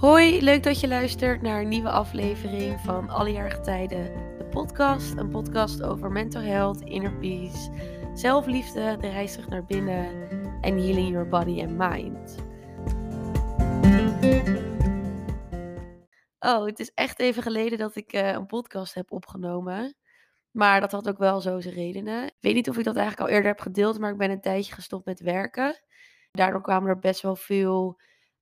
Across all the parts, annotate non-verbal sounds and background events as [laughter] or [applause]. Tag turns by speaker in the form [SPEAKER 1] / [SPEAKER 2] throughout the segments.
[SPEAKER 1] Hoi, leuk dat je luistert naar een nieuwe aflevering van Allejarige Tijden, de podcast. Een podcast over mental health, inner peace, zelfliefde, de reis terug naar binnen en healing your body and mind. Oh, het is echt even geleden dat ik uh, een podcast heb opgenomen. Maar dat had ook wel zo zijn redenen. Ik weet niet of ik dat eigenlijk al eerder heb gedeeld, maar ik ben een tijdje gestopt met werken. Daardoor kwamen er best wel veel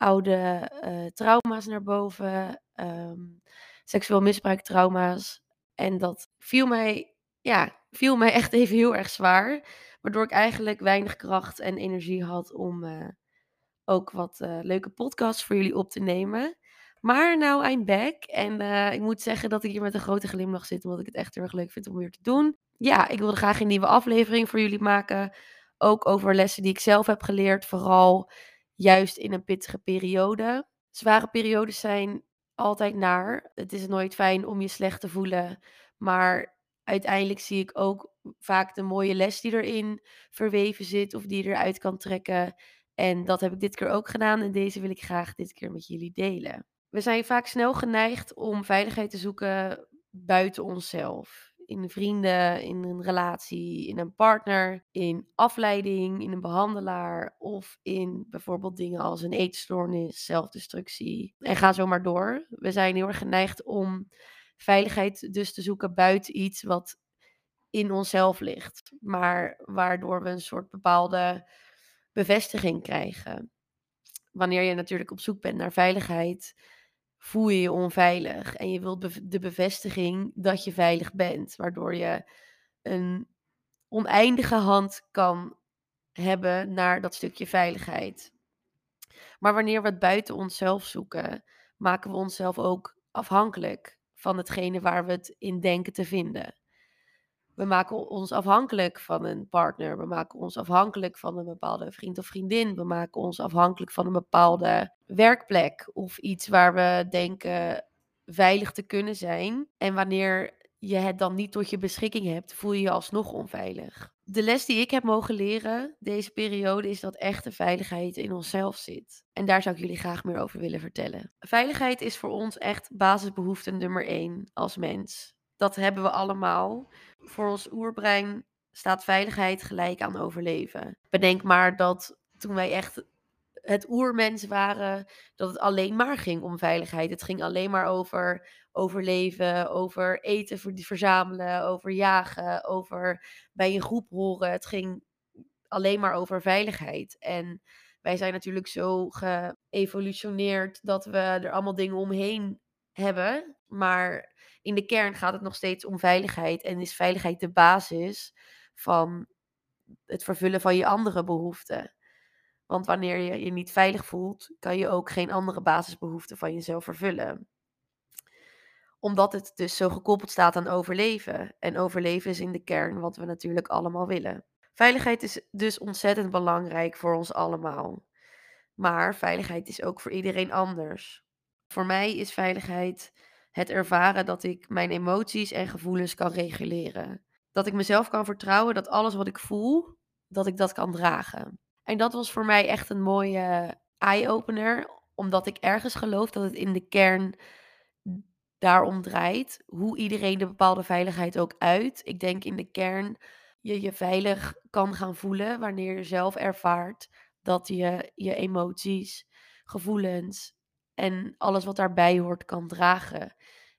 [SPEAKER 1] oude uh, trauma's naar boven, um, seksueel misbruik trauma's. En dat viel mij, ja, viel mij echt even heel erg zwaar. Waardoor ik eigenlijk weinig kracht en energie had om uh, ook wat uh, leuke podcasts voor jullie op te nemen. Maar nou, I'm back. En ik moet zeggen dat ik hier met een grote glimlach zit, omdat ik het echt heel erg leuk vind om weer te doen. Ja, ik wilde graag een nieuwe aflevering voor jullie maken. Ook over lessen die ik zelf heb geleerd. Vooral juist in een pittige periode. Zware periodes zijn altijd naar. Het is nooit fijn om je slecht te voelen. Maar uiteindelijk zie ik ook vaak de mooie les die erin verweven zit of die je eruit kan trekken. En dat heb ik dit keer ook gedaan en deze wil ik graag dit keer met jullie delen. We zijn vaak snel geneigd om veiligheid te zoeken buiten onszelf in vrienden, in een relatie, in een partner, in afleiding, in een behandelaar of in bijvoorbeeld dingen als een eetstoornis, zelfdestructie. En ga zo maar door. We zijn heel erg geneigd om veiligheid dus te zoeken buiten iets wat in onszelf ligt, maar waardoor we een soort bepaalde bevestiging krijgen. Wanneer je natuurlijk op zoek bent naar veiligheid, voel je je onveilig. En je wilt de bevestiging dat je veilig bent. Waardoor je een oneindige hand kan hebben naar dat stukje veiligheid. Maar wanneer we het buiten onszelf zoeken, maken we onszelf ook afhankelijk van hetgene waar we het in denken te vinden. We maken ons afhankelijk van een partner. We maken ons afhankelijk van een bepaalde vriend of vriendin. We maken ons afhankelijk van een bepaalde werkplek of iets waar we denken veilig te kunnen zijn. En wanneer je het dan niet tot je beschikking hebt, voel je je alsnog onveilig. De les die ik heb mogen leren deze periode is dat echte veiligheid in onszelf zit. En daar zou ik jullie graag meer over willen vertellen. Veiligheid is voor ons echt basisbehoefte nummer één als mens. Dat hebben we allemaal. Voor ons oerbrein staat veiligheid gelijk aan overleven. Bedenk maar dat toen wij echt het oermens waren, dat het alleen maar ging om veiligheid. Het ging alleen maar over overleven, over eten verzamelen, over jagen, over bij een groep horen. Het ging alleen maar over veiligheid. En wij zijn natuurlijk zo geëvolutioneerd dat we er allemaal dingen omheen hebben. Maar in de kern gaat het nog steeds om veiligheid. En is veiligheid de basis van het vervullen van je andere behoeften. Want wanneer je je niet veilig voelt, kan je ook geen andere basisbehoeften van jezelf vervullen. Omdat het dus zo gekoppeld staat aan overleven. En overleven is in de kern wat we natuurlijk allemaal willen. Veiligheid is dus ontzettend belangrijk voor ons allemaal. Maar veiligheid is ook voor iedereen anders. Voor mij is veiligheid het ervaren dat ik mijn emoties en gevoelens kan reguleren. Dat ik mezelf kan vertrouwen dat alles wat ik voel, dat ik dat kan dragen. En dat was voor mij echt een mooie eye-opener, omdat ik ergens geloof dat het in de kern daarom draait. Hoe iedereen de bepaalde veiligheid ook uit. Ik denk in de kern je je veilig kan gaan voelen wanneer je zelf ervaart dat je je emoties, gevoelens en alles wat daarbij hoort kan dragen.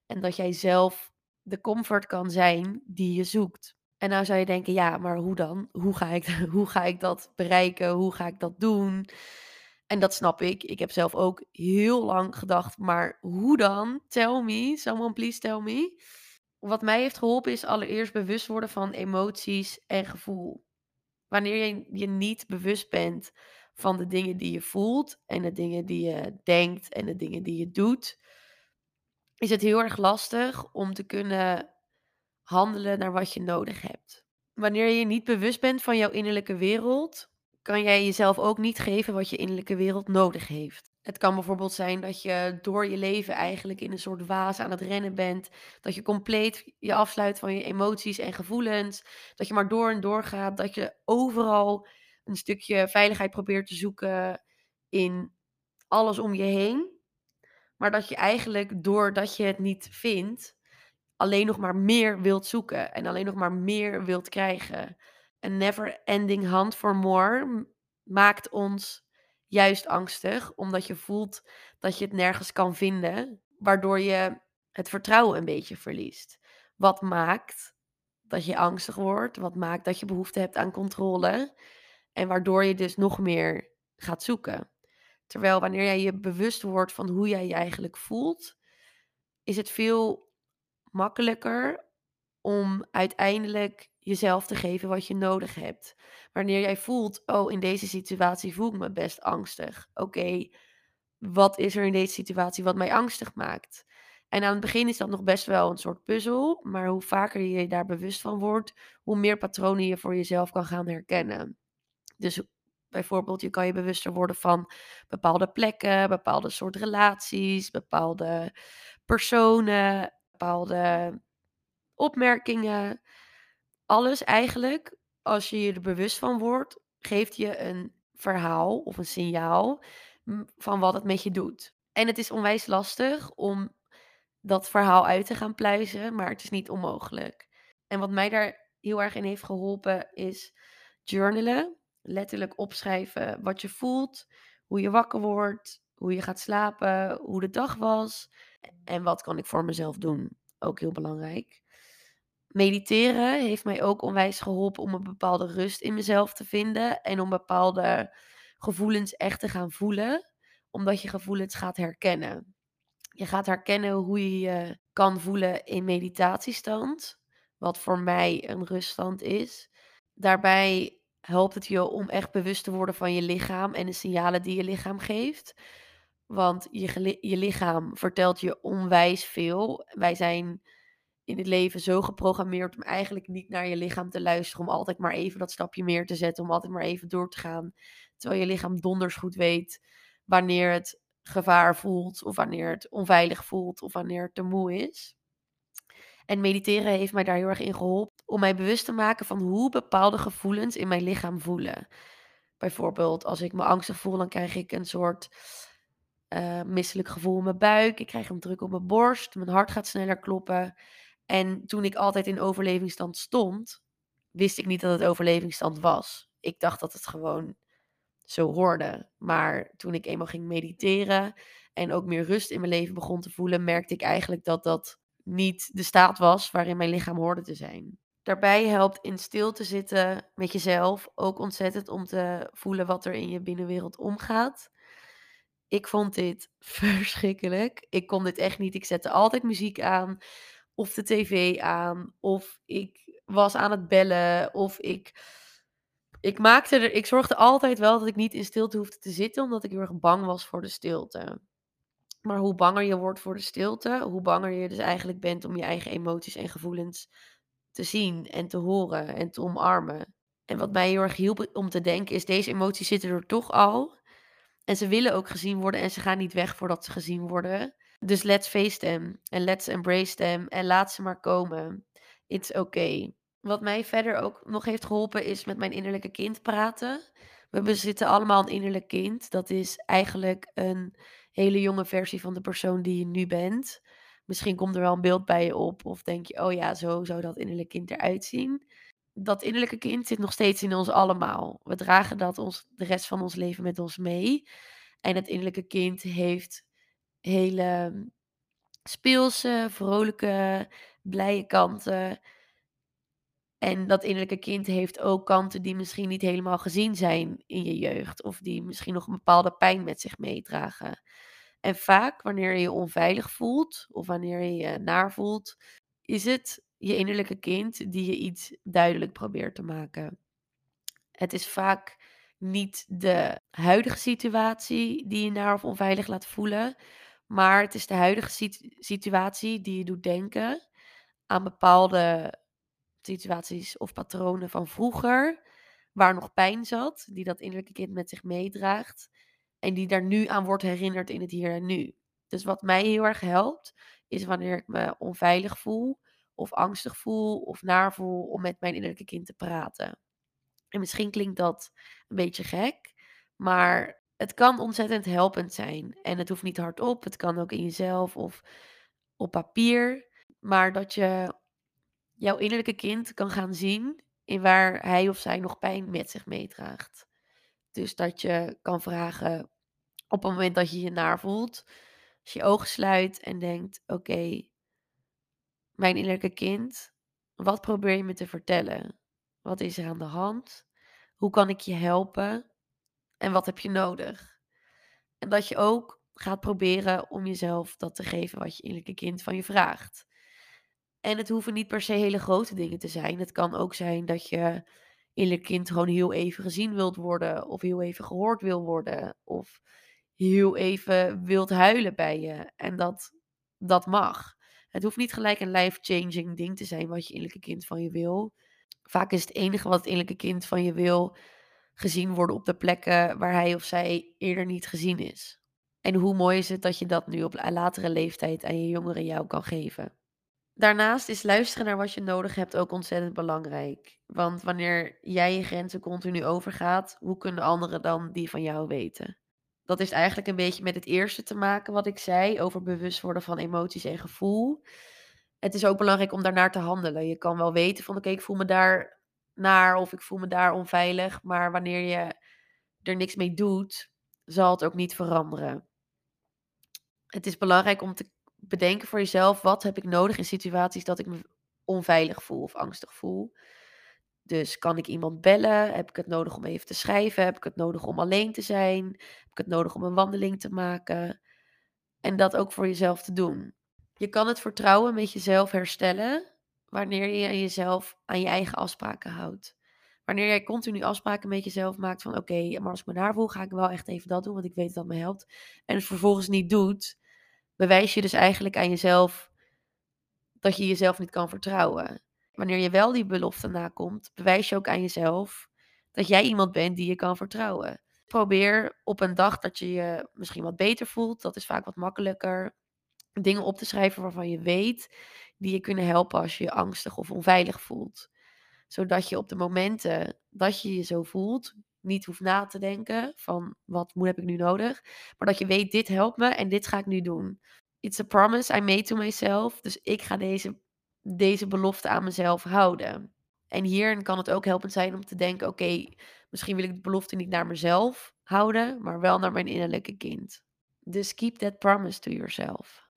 [SPEAKER 1] En dat jij zelf de comfort kan zijn die je zoekt. En nou zou je denken, ja, maar hoe dan? Hoe ga ik, [laughs] hoe ga ik dat bereiken? Hoe ga ik dat doen? En dat snap ik. Ik heb zelf ook heel lang gedacht, maar hoe dan? Tell me, someone please tell me. Wat mij heeft geholpen is allereerst bewust worden van emoties en gevoel. Wanneer je je niet bewust bent van de dingen die je voelt en de dingen die je denkt en de dingen die je doet, is het heel erg lastig om te kunnen handelen naar wat je nodig hebt. Wanneer je niet bewust bent van jouw innerlijke wereld, kan jij jezelf ook niet geven wat je innerlijke wereld nodig heeft. Het kan bijvoorbeeld zijn dat je door je leven eigenlijk in een soort waas aan het rennen bent. Dat je compleet je afsluit van je emoties en gevoelens. Dat je maar door en door gaat. Dat je overal een stukje veiligheid probeert te zoeken in alles om je heen. Maar dat je eigenlijk doordat je het niet vindt, alleen nog maar meer wilt zoeken en alleen nog maar meer wilt krijgen. Een never ending hunt for more maakt ons juist angstig, omdat je voelt dat je het nergens kan vinden, waardoor je het vertrouwen een beetje verliest. Wat maakt dat je angstig wordt, wat maakt dat je behoefte hebt aan controle en waardoor je dus nog meer gaat zoeken. Terwijl wanneer jij je bewust wordt van hoe jij je eigenlijk voelt, is het veel makkelijker om uiteindelijk jezelf te geven wat je nodig hebt. Wanneer jij voelt, oh, in deze situatie voel ik me best angstig. Oké, wat is er in deze situatie wat mij angstig maakt? En aan het begin is dat nog best wel een soort puzzel, maar hoe vaker je je daar bewust van wordt, hoe meer patronen je voor jezelf kan gaan herkennen. Dus bijvoorbeeld, je kan je bewuster worden van bepaalde plekken, bepaalde soort relaties, bepaalde personen, bepaalde opmerkingen. Alles eigenlijk, als je je er bewust van wordt, geeft je een verhaal of een signaal van wat het met je doet. En het is onwijs lastig om dat verhaal uit te gaan pluizen, maar het is niet onmogelijk. En wat mij daar heel erg in heeft geholpen is journalen. Letterlijk opschrijven wat je voelt, hoe je wakker wordt, hoe je gaat slapen, hoe de dag was en wat kan ik voor mezelf doen. Ook heel belangrijk. Mediteren heeft mij ook onwijs geholpen om een bepaalde rust in mezelf te vinden en om bepaalde gevoelens echt te gaan voelen, omdat je gevoelens gaat herkennen. Je gaat herkennen hoe je je kan voelen in meditatiestand, wat voor mij een ruststand is. Daarbij helpt het je om echt bewust te worden van je lichaam en de signalen die je lichaam geeft. Want je, je lichaam vertelt je onwijs veel. Wij zijn in het leven zo geprogrammeerd om eigenlijk niet naar je lichaam te luisteren. Om altijd maar even dat stapje meer te zetten. Om altijd maar even door te gaan. Terwijl je lichaam donders goed weet wanneer het gevaar voelt. Of wanneer het onveilig voelt. Of wanneer het te moe is. En mediteren heeft mij daar heel erg in geholpen. Om mij bewust te maken van hoe bepaalde gevoelens in mijn lichaam voelen. Bijvoorbeeld als ik me angstig voel, dan krijg ik een soort uh, misselijk gevoel in mijn buik. Ik krijg een druk op mijn borst. Mijn hart gaat sneller kloppen. En toen ik altijd in overlevingsstand stond, wist ik niet dat het overlevingsstand was. Ik dacht dat het gewoon zo hoorde. Maar toen ik eenmaal ging mediteren en ook meer rust in mijn leven begon te voelen, merkte ik eigenlijk dat dat niet de staat was waarin mijn lichaam hoorde te zijn. Daarbij helpt in stil te zitten met jezelf ook ontzettend om te voelen wat er in je binnenwereld omgaat. Ik vond dit [laughs] verschrikkelijk. Ik kon dit echt niet. Ik zette altijd muziek aan, of de tv aan, of ik was aan het bellen, of ik. Ik maakte er. Ik zorgde altijd wel dat ik niet in stilte hoefde te zitten, omdat ik heel erg bang was voor de stilte. Maar hoe banger je wordt voor de stilte, hoe banger je dus eigenlijk bent om je eigen emoties en gevoelens te zien en te horen en te omarmen. En wat mij heel erg hielp om te denken is, deze emoties zitten er toch al. En ze willen ook gezien worden en ze gaan niet weg voordat ze gezien worden. Dus let's face them en let's embrace them en laat ze maar komen. It's okay. Wat mij verder ook nog heeft geholpen is met mijn innerlijke kind praten. We bezitten allemaal een innerlijk kind. Dat is eigenlijk een hele jonge versie van de persoon die je nu bent. Misschien komt er wel een beeld bij je op of denk je, oh ja, zo zou dat innerlijk kind eruit zien. Dat innerlijke kind zit nog steeds in ons allemaal. We dragen dat ons, de rest van ons leven met ons mee. En het innerlijke kind heeft hele speelse, vrolijke, blije kanten. En dat innerlijke kind heeft ook kanten die misschien niet helemaal gezien zijn in je jeugd. Of die misschien nog een bepaalde pijn met zich meedragen. En vaak wanneer je je onveilig voelt of wanneer je je naar voelt, is het je innerlijke kind die je iets duidelijk probeert te maken. Het is vaak niet de huidige situatie die je naar of onveilig laat voelen, maar het is de huidige situatie die je doet denken aan bepaalde situaties of patronen van vroeger, waar nog pijn zat, die dat innerlijke kind met zich meedraagt en die daar nu aan wordt herinnerd in het hier en nu. Dus wat mij heel erg helpt, is wanneer ik me onveilig voel, of angstig voel, of naar voel, om met mijn innerlijke kind te praten. En misschien klinkt dat een beetje gek, maar Het kan ontzettend helpend zijn en het hoeft niet hardop, het kan ook in jezelf of op papier, maar dat je jouw innerlijke kind kan gaan zien in waar hij of zij nog pijn met zich meedraagt. Dus dat je kan vragen op het moment dat je je naar voelt, als je je ogen sluit en denkt: Oké, mijn innerlijke kind, wat probeer je me te vertellen? Wat is er aan de hand? Hoe kan ik je helpen? En wat heb je nodig? En dat je ook gaat proberen om jezelf dat te geven wat je innerlijke kind van je vraagt. En het hoeven niet per se hele grote dingen te zijn. Het kan ook zijn dat je innerlijk kind gewoon heel even gezien wilt worden, of heel even gehoord wil worden, of heel even wilt huilen bij je. En dat, dat mag. Het hoeft niet gelijk een life-changing ding te zijn wat je innerlijke kind van je wil. Vaak is het enige wat het innerlijke kind van je wil gezien worden op de plekken waar hij of zij eerder niet gezien is. En hoe mooi is het dat je dat nu op latere leeftijd aan je jongeren jou kan geven. Daarnaast is luisteren naar wat je nodig hebt ook ontzettend belangrijk. Want wanneer jij je grenzen continu overgaat, hoe kunnen anderen dan die van jou weten? Dat is eigenlijk een beetje met het eerste te maken wat ik zei over bewust worden van emoties en gevoel. Het is ook belangrijk om daarnaar te handelen. Je kan wel weten van oké, ik voel me daar naar of ik voel me daar onveilig, maar wanneer je er niks mee doet, zal het ook niet veranderen. Het is belangrijk om te bedenken voor jezelf, wat heb ik nodig in situaties dat ik me onveilig voel of angstig voel. Dus kan ik iemand bellen? Heb ik het nodig om even te schrijven? Heb ik het nodig om alleen te zijn? Heb ik het nodig om een wandeling te maken? En dat ook voor jezelf te doen. Je kan het vertrouwen met jezelf herstellen wanneer je jezelf aan je eigen afspraken houdt. Wanneer jij continu afspraken met jezelf maakt van oké, maar als ik me daar voel, ga ik wel echt even dat doen, want ik weet dat dat me helpt. En het vervolgens niet doet, bewijs je dus eigenlijk aan jezelf dat je jezelf niet kan vertrouwen. Wanneer je wel die belofte nakomt, bewijs je ook aan jezelf dat jij iemand bent die je kan vertrouwen. Probeer op een dag dat je je misschien wat beter voelt, dat is vaak wat makkelijker, dingen op te schrijven waarvan je weet die je kunnen helpen als je je angstig of onveilig voelt. Zodat je op de momenten dat je je zo voelt, niet hoeft na te denken van wat heb ik nu nodig, maar dat je weet dit helpt me en dit ga ik nu doen. It's a promise I made to myself, dus ik ga deze, deze belofte aan mezelf houden. En hierin kan het ook helpend zijn om te denken: oké, misschien wil ik de belofte niet naar mezelf houden, maar wel naar mijn innerlijke kind. Dus keep that promise to yourself.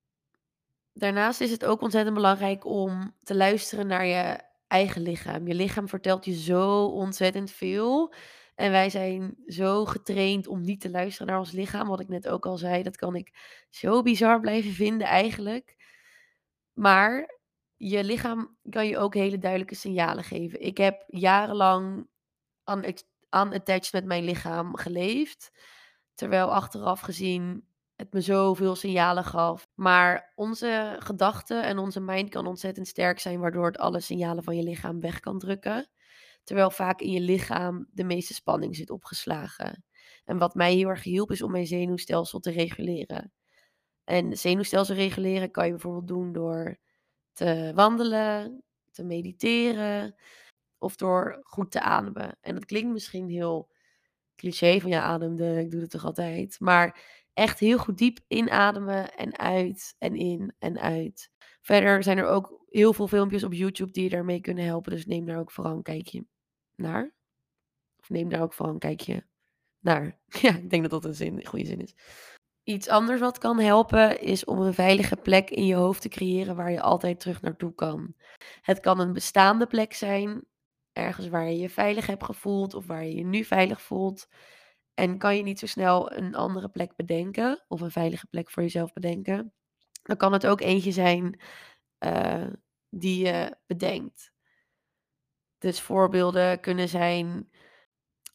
[SPEAKER 1] Daarnaast is het ook ontzettend belangrijk om te luisteren naar je eigen lichaam. Je lichaam vertelt je zo ontzettend veel. En wij zijn zo getraind om niet te luisteren naar ons lichaam. Wat ik net ook al zei, dat kan ik zo bizar blijven vinden eigenlijk. Maar je lichaam kan je ook hele duidelijke signalen geven. Ik heb jarenlang unattached met mijn lichaam geleefd. Terwijl achteraf gezien het me zoveel signalen gaf. Maar onze gedachten en onze mind kan ontzettend sterk zijn, waardoor het alle signalen van je lichaam weg kan drukken. Terwijl vaak in je lichaam de meeste spanning zit opgeslagen. En wat mij heel erg hielp is om mijn zenuwstelsel te reguleren. En zenuwstelsel reguleren kan je bijvoorbeeld doen door te wandelen, te mediteren of door goed te ademen. En dat klinkt misschien heel cliché van ja, ademde, ik doe het toch altijd. Maar echt heel goed diep inademen en uit en in en uit. Verder zijn er ook heel veel filmpjes op YouTube die je daarmee kunnen helpen. Dus neem daar ook vooral een kijkje naar. Of neem daar ook vooral een kijkje naar. [laughs] Ja, ik denk dat dat een, zin, goede zin is. Iets anders wat kan helpen is om een veilige plek in je hoofd te creëren waar je altijd terug naartoe kan. Het kan een bestaande plek zijn, ergens waar je je veilig hebt gevoeld of waar je je nu veilig voelt. En kan je niet zo snel een andere plek bedenken of een veilige plek voor jezelf bedenken, dan kan het ook eentje zijn uh, die je bedenkt. Dus voorbeelden kunnen zijn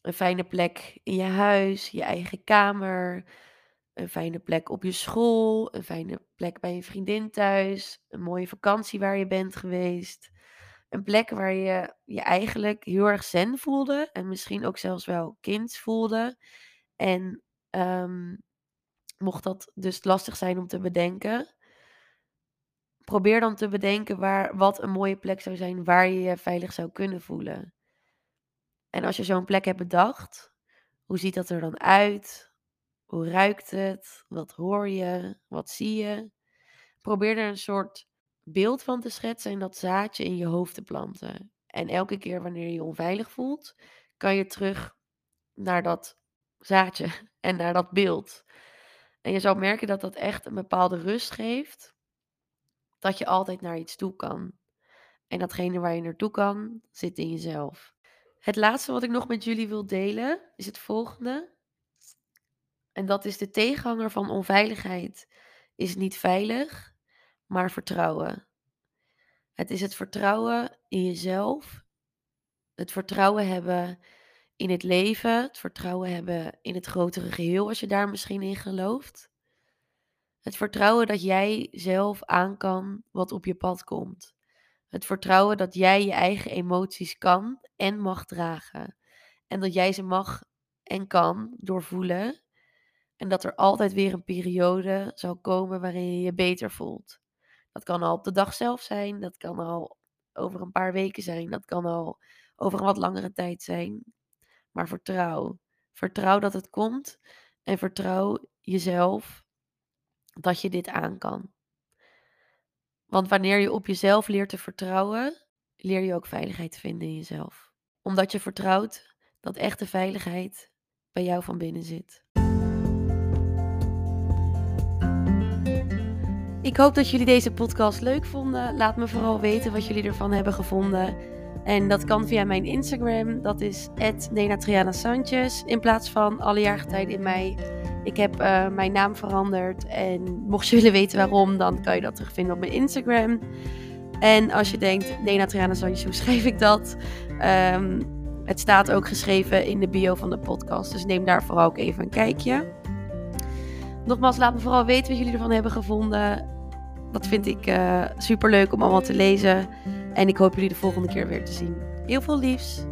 [SPEAKER 1] een fijne plek in je huis, je eigen kamer, een fijne plek op je school, een fijne plek bij een vriendin thuis, een mooie vakantie waar je bent geweest. Een plek waar je je eigenlijk heel erg zen voelde en misschien ook zelfs wel kind voelde. En um, mocht dat dus lastig zijn om te bedenken, probeer dan te bedenken waar, wat een mooie plek zou zijn waar je je veilig zou kunnen voelen. En als je zo'n plek hebt bedacht, hoe ziet dat er dan uit? Hoe ruikt het? Wat hoor je? Wat zie je? Probeer er een soort beeld van te schetsen en dat zaadje in je hoofd te planten. En elke keer wanneer je je onveilig voelt, kan je terug naar dat zaadje [laughs] en naar dat beeld. En je zal merken dat dat echt een bepaalde rust geeft, dat je altijd naar iets toe kan. En datgene waar je naartoe kan, zit in jezelf. Het laatste wat ik nog met jullie wil delen is het volgende. En dat is de tegenhanger van onveiligheid is niet veilig, maar vertrouwen. Het is het vertrouwen in jezelf, het vertrouwen hebben in het leven, het vertrouwen hebben in het grotere geheel als je daar misschien in gelooft. Het vertrouwen dat jij zelf aan kan wat op je pad komt. Het vertrouwen dat jij je eigen emoties kan en mag dragen. En dat jij ze mag en kan doorvoelen. En dat er altijd weer een periode zal komen waarin je je beter voelt. Dat kan al op de dag zelf zijn, dat kan al over een paar weken zijn, dat kan al over een wat langere tijd zijn. Maar vertrouw. Vertrouw dat het komt en vertrouw jezelf dat je dit aan kan. Want wanneer je op jezelf leert te vertrouwen, leer je ook veiligheid te vinden in jezelf. Omdat je vertrouwt dat echte veiligheid bij jou van binnen zit. Ik hoop dat jullie deze podcast leuk vonden. Laat me vooral weten wat jullie ervan hebben gevonden. En dat kan via mijn Instagram. Dat is Nena Sanchez. In plaats van alle jaargetijden in mei. Ik heb uh, mijn naam veranderd. En mocht je willen weten waarom, dan kan je dat terugvinden op mijn Instagram. En als je denkt, Nena Triana hoe schrijf ik dat? Um, het staat ook geschreven in de bio van de podcast. Dus neem daar vooral ook even een kijkje. Nogmaals, laat me vooral weten wat jullie ervan hebben gevonden. Dat vind ik uh, super leuk om allemaal te lezen. En ik hoop jullie de volgende keer weer te zien. Heel veel liefs.